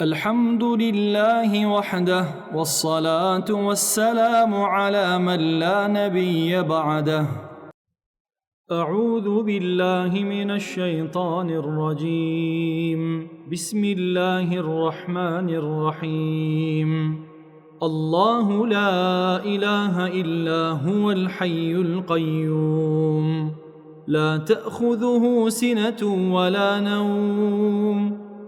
الحمد لله وحده والصلاة والسلام على من لا نبي بعده. أعوذ بالله من الشيطان الرجيم. بسم الله الرحمن الرحيم. الله لا إله إلا هو الحي القيوم. لا تأخذه سنة ولا نوم.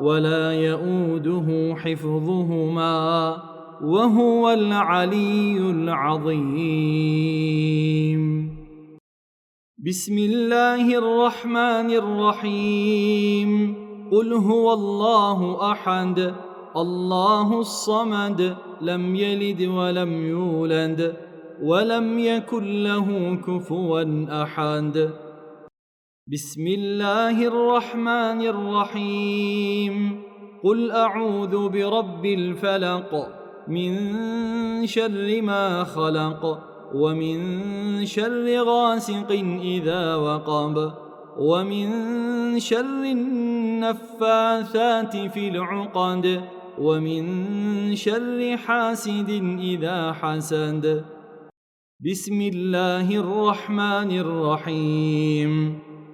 ولا يؤوده حفظهما وهو العلي العظيم. بسم الله الرحمن الرحيم. قل هو الله أحد الله الصمد لم يلد ولم يولد ولم يكن له كفوا أحد. بسم الله الرحمن الرحيم. قل أعوذ برب الفلق من شر ما خلق ومن شر غاسق إذا وقب ومن شر النفاثات في العقد ومن شر حاسد إذا حسد. بسم الله الرحمن الرحيم.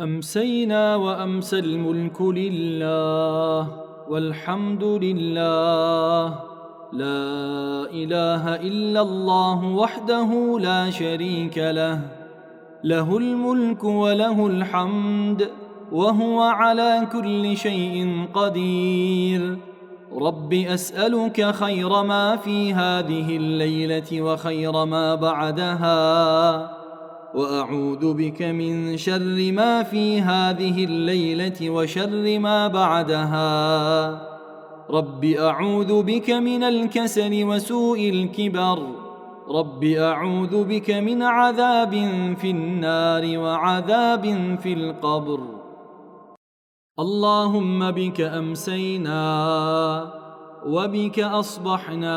أمسينا وأمسى الملك لله والحمد لله. لا إله إلا الله وحده لا شريك له. له الملك وله الحمد وهو على كل شيء قدير. رب أسألك خير ما في هذه الليلة وخير ما بعدها. وأعوذ بك من شر ما في هذه الليلة وشر ما بعدها. رب أعوذ بك من الكسل وسوء الكبر. رب أعوذ بك من عذاب في النار وعذاب في القبر. اللهم بك أمسينا وبك أصبحنا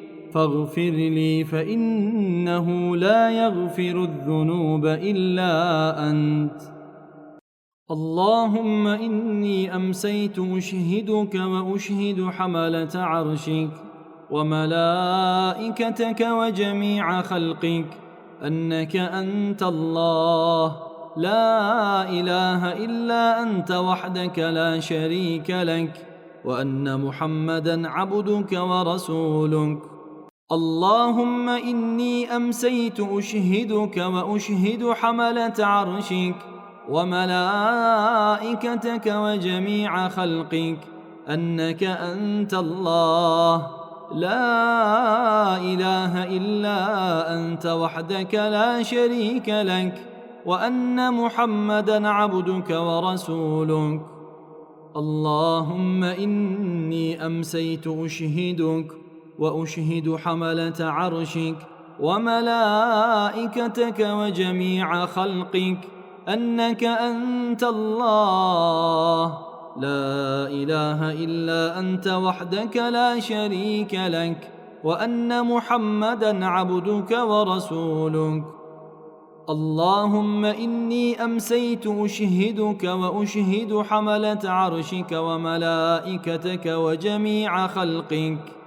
فاغفر لي فإنه لا يغفر الذنوب إلا أنت. اللهم إني أمسيت أشهدك وأشهد حملة عرشك وملائكتك وجميع خلقك أنك أنت الله. لا إله إلا أنت وحدك لا شريك لك وأن محمدا عبدك ورسولك. اللهم إني أمسيت أشهدك وأشهد حملة عرشك وملائكتك وجميع خلقك أنك أنت الله. لا إله إلا أنت وحدك لا شريك لك وأن محمدا عبدك ورسولك. اللهم إني أمسيت أشهدك وأشهد حملة عرشك وملائكتك وجميع خلقك أنك أنت الله. لا إله إلا أنت وحدك لا شريك لك وأن محمدا عبدك ورسولك. اللهم إني أمسيت أشهدك وأشهد حملة عرشك وملائكتك وجميع خلقك.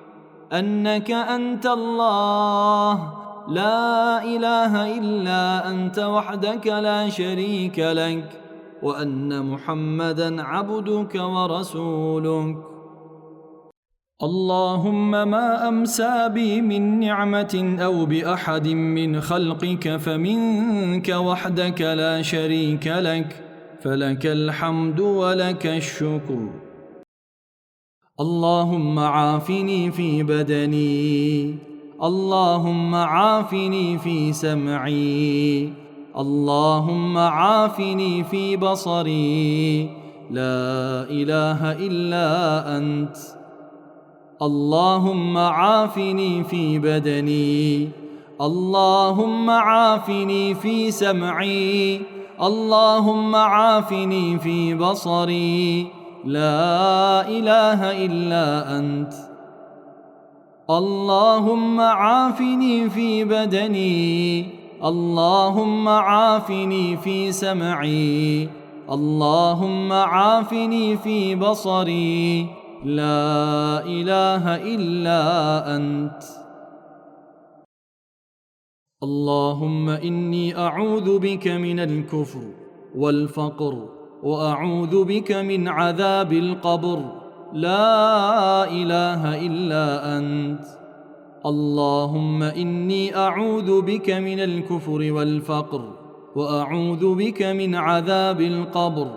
أنك أنت الله. لا إله إلا أنت وحدك لا شريك لك وأن محمدا عبدك ورسولك. اللهم ما أمسى بي من نعمة أو بأحد من خلقك فمنك وحدك لا شريك لك. فلك الحمد ولك الشكر. اللهم عافني في بدني. اللهم عافني في سمعي. اللهم عافني في بصري. لا إله إلا أنت. اللهم عافني في بدني. اللهم عافني في سمعي. اللهم عافني في بصري. لا إله إلا أنت. اللهم عافني في بدني. اللهم عافني في سمعي. اللهم عافني في بصري. لا إله إلا أنت. اللهم إني أعوذ بك من الكفر والفقر وأعوذ بك من عذاب القبر. لا إله إلا أنت. اللهم إني أعوذ بك من الكفر والفقر وأعوذ بك من عذاب القبر.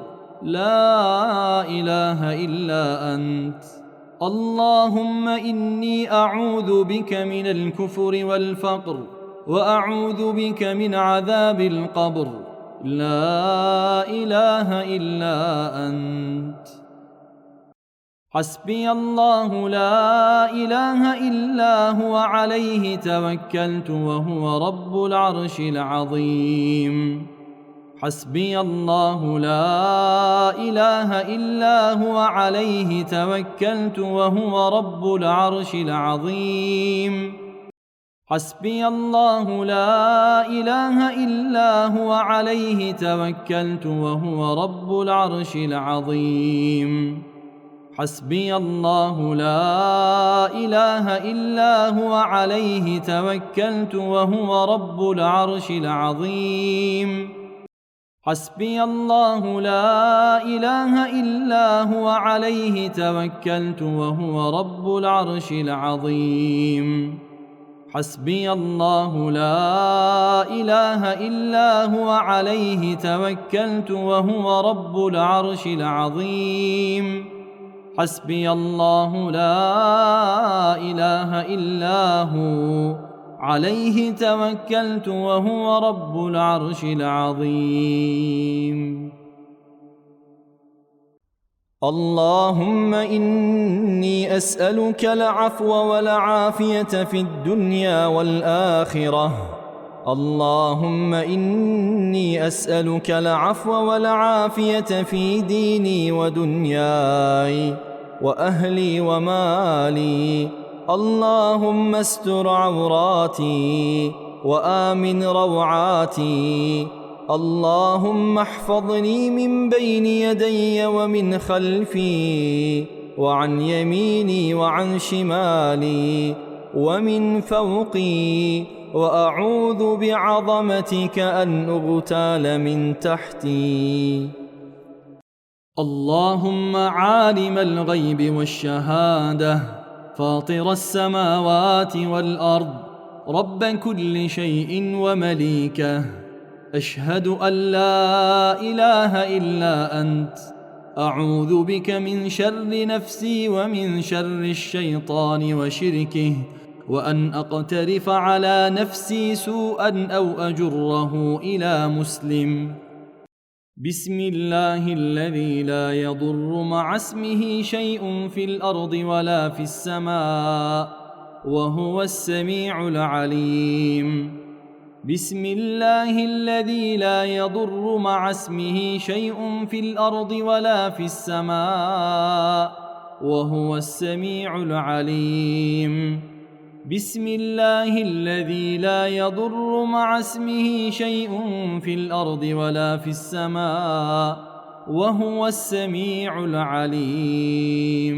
لا إله إلا أنت. اللهم إني أعوذ بك من الكفر والفقر وأعوذ بك من عذاب القبر. لا إله إلا أنت. حسبي الله لا إله إلا هو عليه توكلت وهو رب العرش العظيم. حسبي الله لا إله إلا هو عليه توكلت وهو رب العرش العظيم. حسبي الله لا إله إلا هو عليه توكلت وهو رب العرش العظيم. حسبي الله لا إله إلا هو عليه توكلت وهو رب العرش العظيم. حسبي الله لا إله إلا هو عليه توكلت وهو رب العرش العظيم. حسبي الله لا إله إلا هو عليه توكلت وهو رب العرش العظيم. حسبي الله لا إله إلا هو عليه توكلت وهو رب العرش العظيم. اللهم إني أسألك العفو والعافية في الدنيا والآخرة. اللهم إني أسألك العفو والعافية في ديني ودنياي وأهلي ومالي. اللهم استر عوراتي وآمن روعاتي. اللهم احفظني من بين يدي ومن خلفي وعن يميني وعن شمالي ومن فوقي وأعوذ بعظمتك أن أغتال من تحتي. اللهم عالم الغيب والشهادة فاطر السماوات والأرض رب كل شيء ومليكه. أشهد أن لا إله إلا أنت. أعوذ بك من شر نفسي ومن شر الشيطان وشركه وأن أقترف على نفسي سوءا أو أجره إلى مسلم. بسم الله الذي لا يضر مع اسمه شيء في الأرض ولا في السماء وهو السميع العليم. بسم الله الذي لا يضر مع اسمه شيء في الأرض ولا في السماء وهو السميع العليم. بسم الله الذي لا يضر مع اسمه شيء في الأرض ولا في السماء وهو السميع العليم.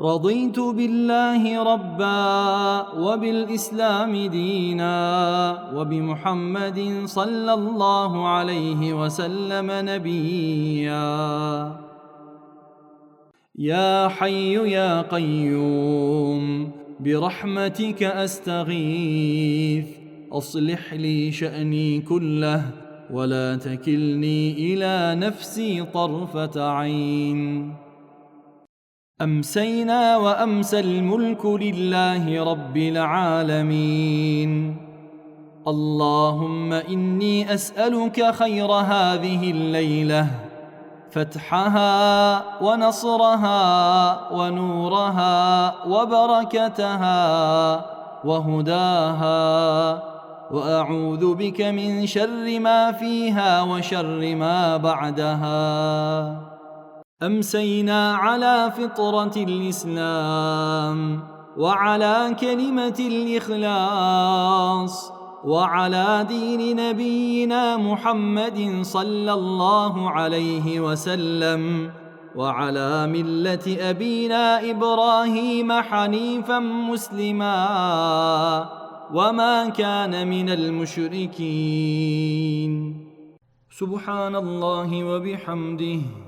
رضيت بالله ربا وبالإسلام دينا وبمحمد صلى الله عليه وسلم نبيا. يا حي يا قيوم برحمتك أستغيث. أصلح لي شأني كله ولا تكلني إلى نفسي طرفة عين. أمسينا وأمسى الملك لله رب العالمين. اللهم إني أسألك خير هذه الليلة فتحها ونصرها ونورها وبركتها وهداها وأعوذ بك من شر ما فيها وشر ما بعدها. أمسينا على فطرة الإسلام وعلى كلمة الإخلاص وعلى دين نبينا محمد صلى الله عليه وسلم وعلى ملة أبينا إبراهيم حنيفا مسلما وما كان من المشركين. سبحان الله وبحمده.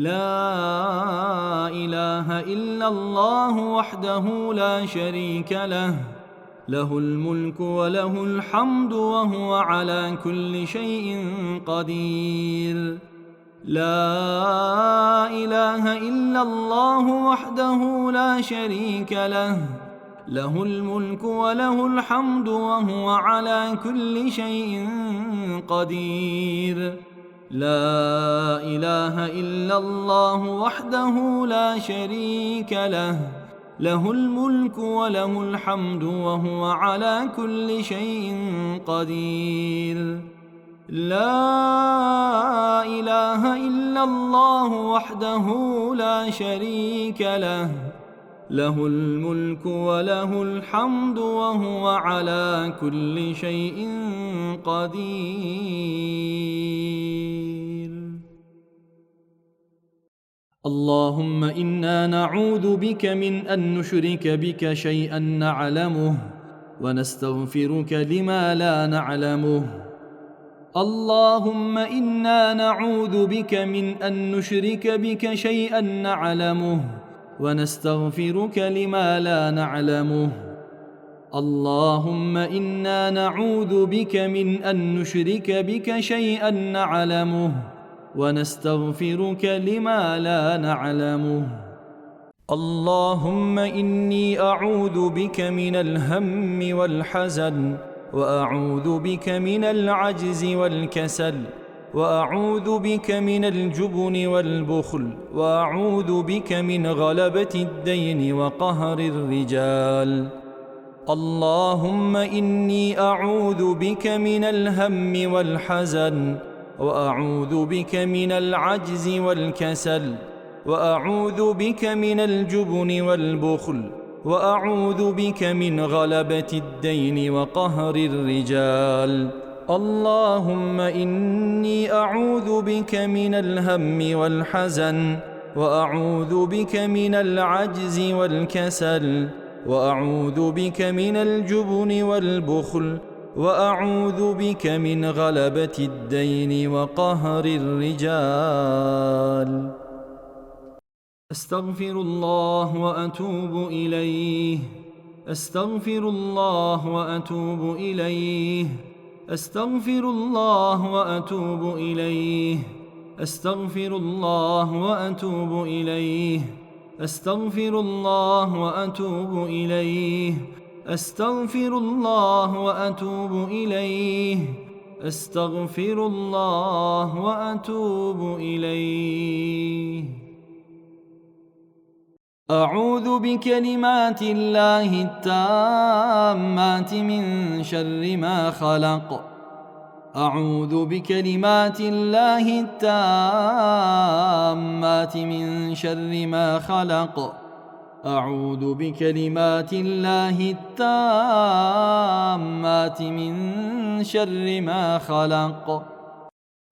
لا إله إلا الله وحده لا شريك له. له الملك وله الحمد وهو على كل شيء قدير. لا إله إلا الله وحده لا شريك له. له الملك وله الحمد وهو على كل شيء قدير. لا إله إلا الله وحده لا شريك له. له الملك وله الحمد وهو على كل شيء قدير. لا إله إلا الله وحده لا شريك له. له الملك وله الحمد وهو على كل شيء قدير. اللهم إنا نعوذ بك من أن نشرك بك شيئا نعلمه ونستغفرك لما لا نعلمه. اللهم إنا نعوذ بك من أن نشرك بك شيئا نعلمه ونستغفرك لما لا نعلمه. اللهم إنا نعوذ بك من أن نشرك بك شيئا نعلمه ونستغفرك لما لا نعلمه. اللهم إني أعوذ بك من الهم والحزن وأعوذ بك من العجز والكسل. وأعوذ بك من الجبن والبخل وأعوذ بك من غلبة الدين وقهر الرجال. اللهم إني أعوذ بك من الهم والحزن وأعوذ بك من العجز والكسل وأعوذ بك من الجبن والبخل وأعوذ بك من غلبة الدين وقهر الرجال. اللهم إني أعوذ بك من الهم والحزن وأعوذ بك من العجز والكسل وأعوذ بك من الجبن والبخل وأعوذ بك من غلبة الدين وقهر الرجال. أستغفر الله وأتوب إليه أستغفر الله وأتوب إليه. أستغفر الله وأتوب إليه. أستغفر الله وأتوب إليه. أستغفر الله وأتوب إليه. أستغفر الله وأتوب إليه. أستغفر الله وأتوب إليه. أعوذ بكلمات الله التامات من شر ما خلق. أعوذ بكلمات الله التامات من شر ما خلق. أعوذ بكلمات الله التامات من شر ما خلق.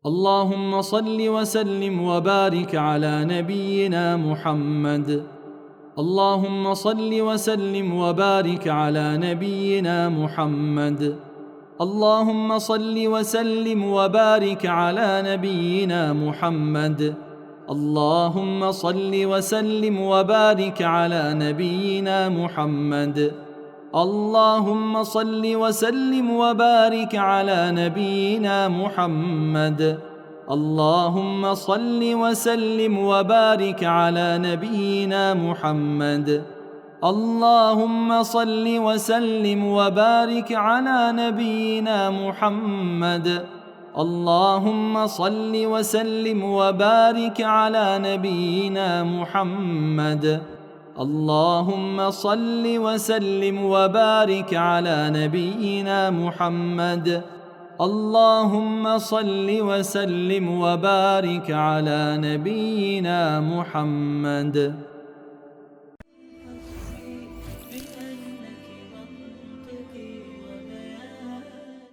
اللهم صل وسلم وبارك على نبينا محمد. اللهم صل وسلم وبارك على نبينا محمد. اللهم صل وسلم وبارك على نبينا محمد. اللهم صل وسلم وبارك على نبينا محمد. اللهم صل وسلم وبارك على نبينا محمد. اللهم صل وسلم وبارك على نبينا محمد. اللهم صل وسلم وبارك على نبينا محمد. اللهم صل وسلم وبارك على نبينا محمد. اللهم صل وسلم وبارك على نبينا محمد. اللهم صل وسلم وبارك على نبينا محمد.